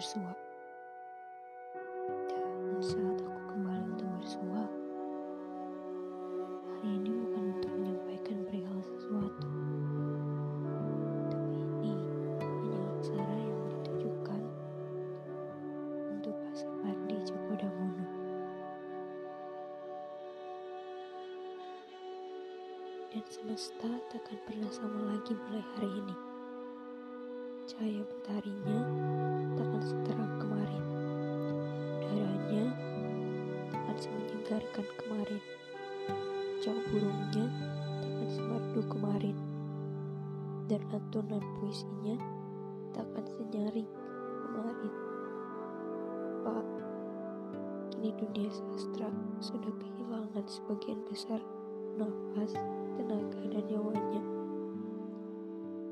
bersua. Dan saat aku kembali untuk bersua, hari ini bukan untuk menyampaikan perihal sesuatu. Tapi ini hanya aksara yang ditujukan untuk Pak Sapardi Djoko Damono. Dan semesta takkan pernah sama lagi mulai hari ini. Cahaya mataharinya takkan semenyegarkan kemarin. Cak burungnya takkan semerdu kemarin. Dan lantunan puisinya takkan senyaring kemarin. Pak, kini dunia sastra sudah kehilangan sebagian besar nafas, tenaga, dan nyawanya.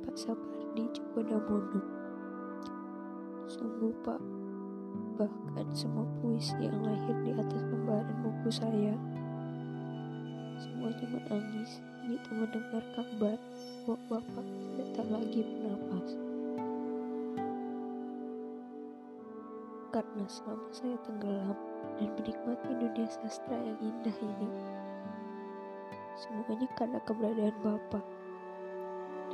Pak Sapardi Djoko Damono. Sungguh Pak, bahkan semua puisi yang lahir di atas lembaran buku saya, semuanya menangis begitu mendengar kabar bahwa Bapak sudah tak lagi bernapas. Karena selama saya tenggelam dan menikmati dunia sastra yang indah ini, semuanya karena keberadaan Bapak.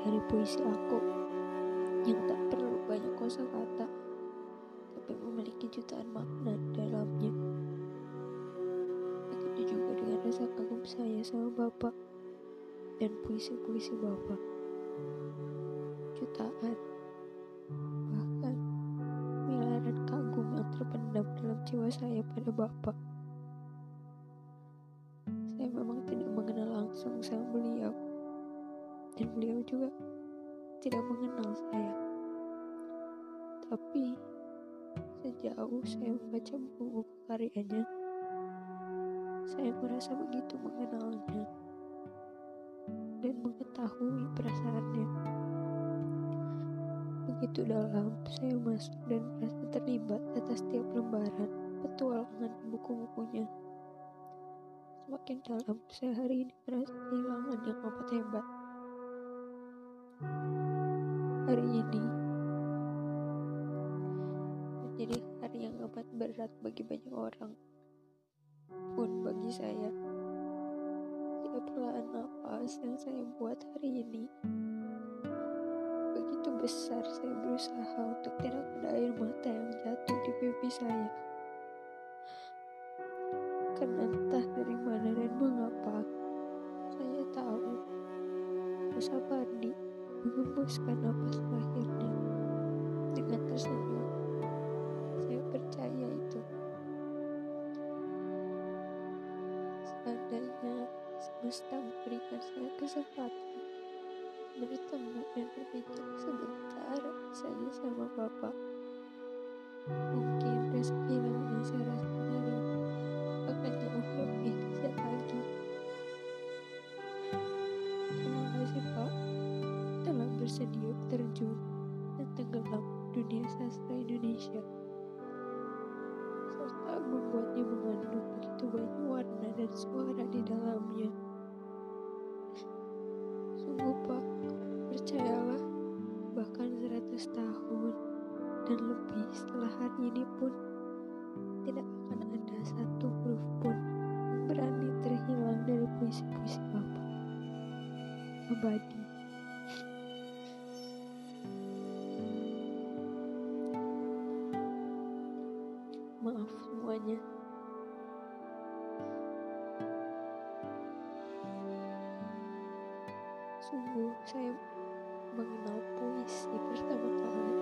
Dari puisi aku yang tak jutaan makna dalamnya. Begitu juga dengan rasa kagum saya sama Bapak dan puisi-puisi Bapak. Jutaan, bahkan miliaran kagum yang terpendam dalam jiwa saya pada Bapak. Saya memang tidak mengenal langsung sama beliau, dan beliau juga tidak mengenal saya. Tapi sejauh saya membaca buku-buku karyanya, saya merasa begitu mengenalnya dan mengetahui perasaannya. Begitu dalam saya masuk dan merasa terlibat atas setiap lembaran petualangan buku-bukunya. Semakin dalam saya hari ini merasa kehilangan yang amat hebat. Hari ini menjadi hari yang amat berat bagi banyak orang. Pun bagi saya, setiap helaan nafas yang saya buat hari ini begitu besar saya berusaha untuk tidak ada air mata yang jatuh di pipi saya. Karena entah dari mana dan mengapa, saya tahu Musa Pardi mengembuskan napas terakhirnya dengan tersenyum. Percaya itu. Seandainya semesta memberikan saya kesempatan bertemu dan berbincang sebentar saja sama Bapak. Mungkin kehilangan yang saya akan jauh lebih dahsyat lagi. Terima kasih Pak telah bersedia terjun dan tenggelam dunia sastra Indonesia membuatnya mengandung begitu banyak warna dan suara di dalamnya. Sungguh Pak, percayalah bahkan 100 tahun dan lebih setelah hari ini pun tidak akan ada satu huruf pun yang berani terhilang dari puisi-puisi Bapak. Abadi. Semuanya. Sungguh saya mengenal puisi pertama kali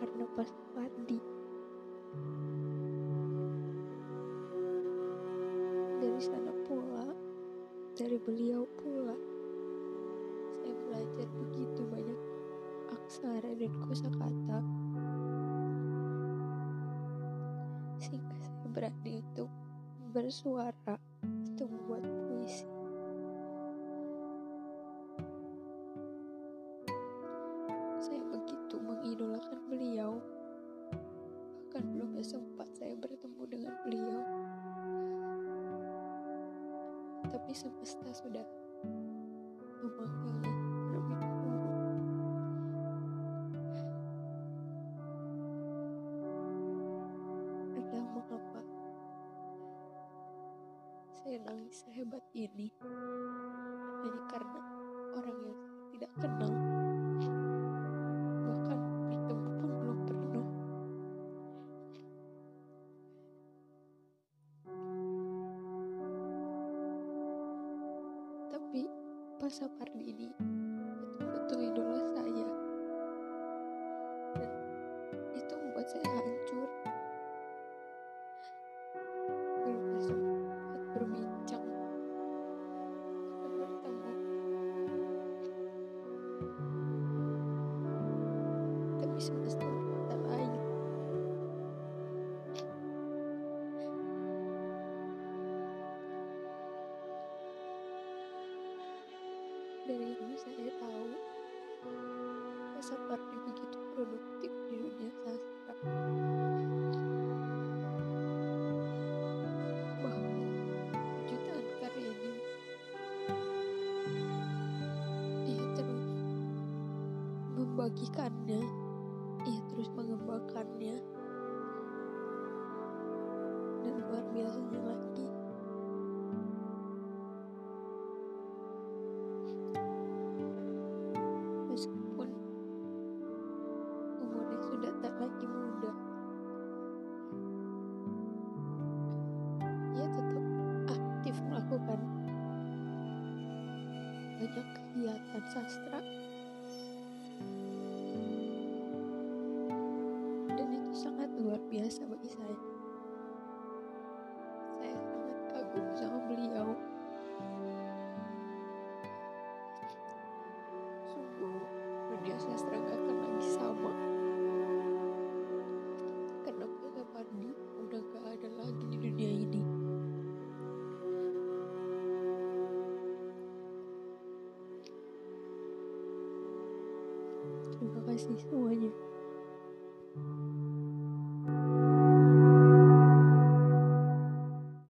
karena pas Padi. Dari sana pula, dari beliau pula, saya belajar begitu banyak aksara dan kosakata sehingga saya berani untuk bersuara untuk membuat puisi. Saya begitu mengidolakan beliau, bahkan belum sempat saya bertemu dengan beliau. Tapi semesta sudah sehebat ini. Hanya karena orang yang tidak kenal. Bahkan bertemu pun belum pernah. Tapi Pak Sapardi ini dari dulu saya tahu. Pak Sapardi begitu produktif di dunia sastra. Bahwa jutaan ia terus membagikannya. Ia terus mengembangkannya. Dan luar biasanya lagi banyak kegiatan sastra. Dan itu sangat luar biasa bagi saya terima kasih semuanya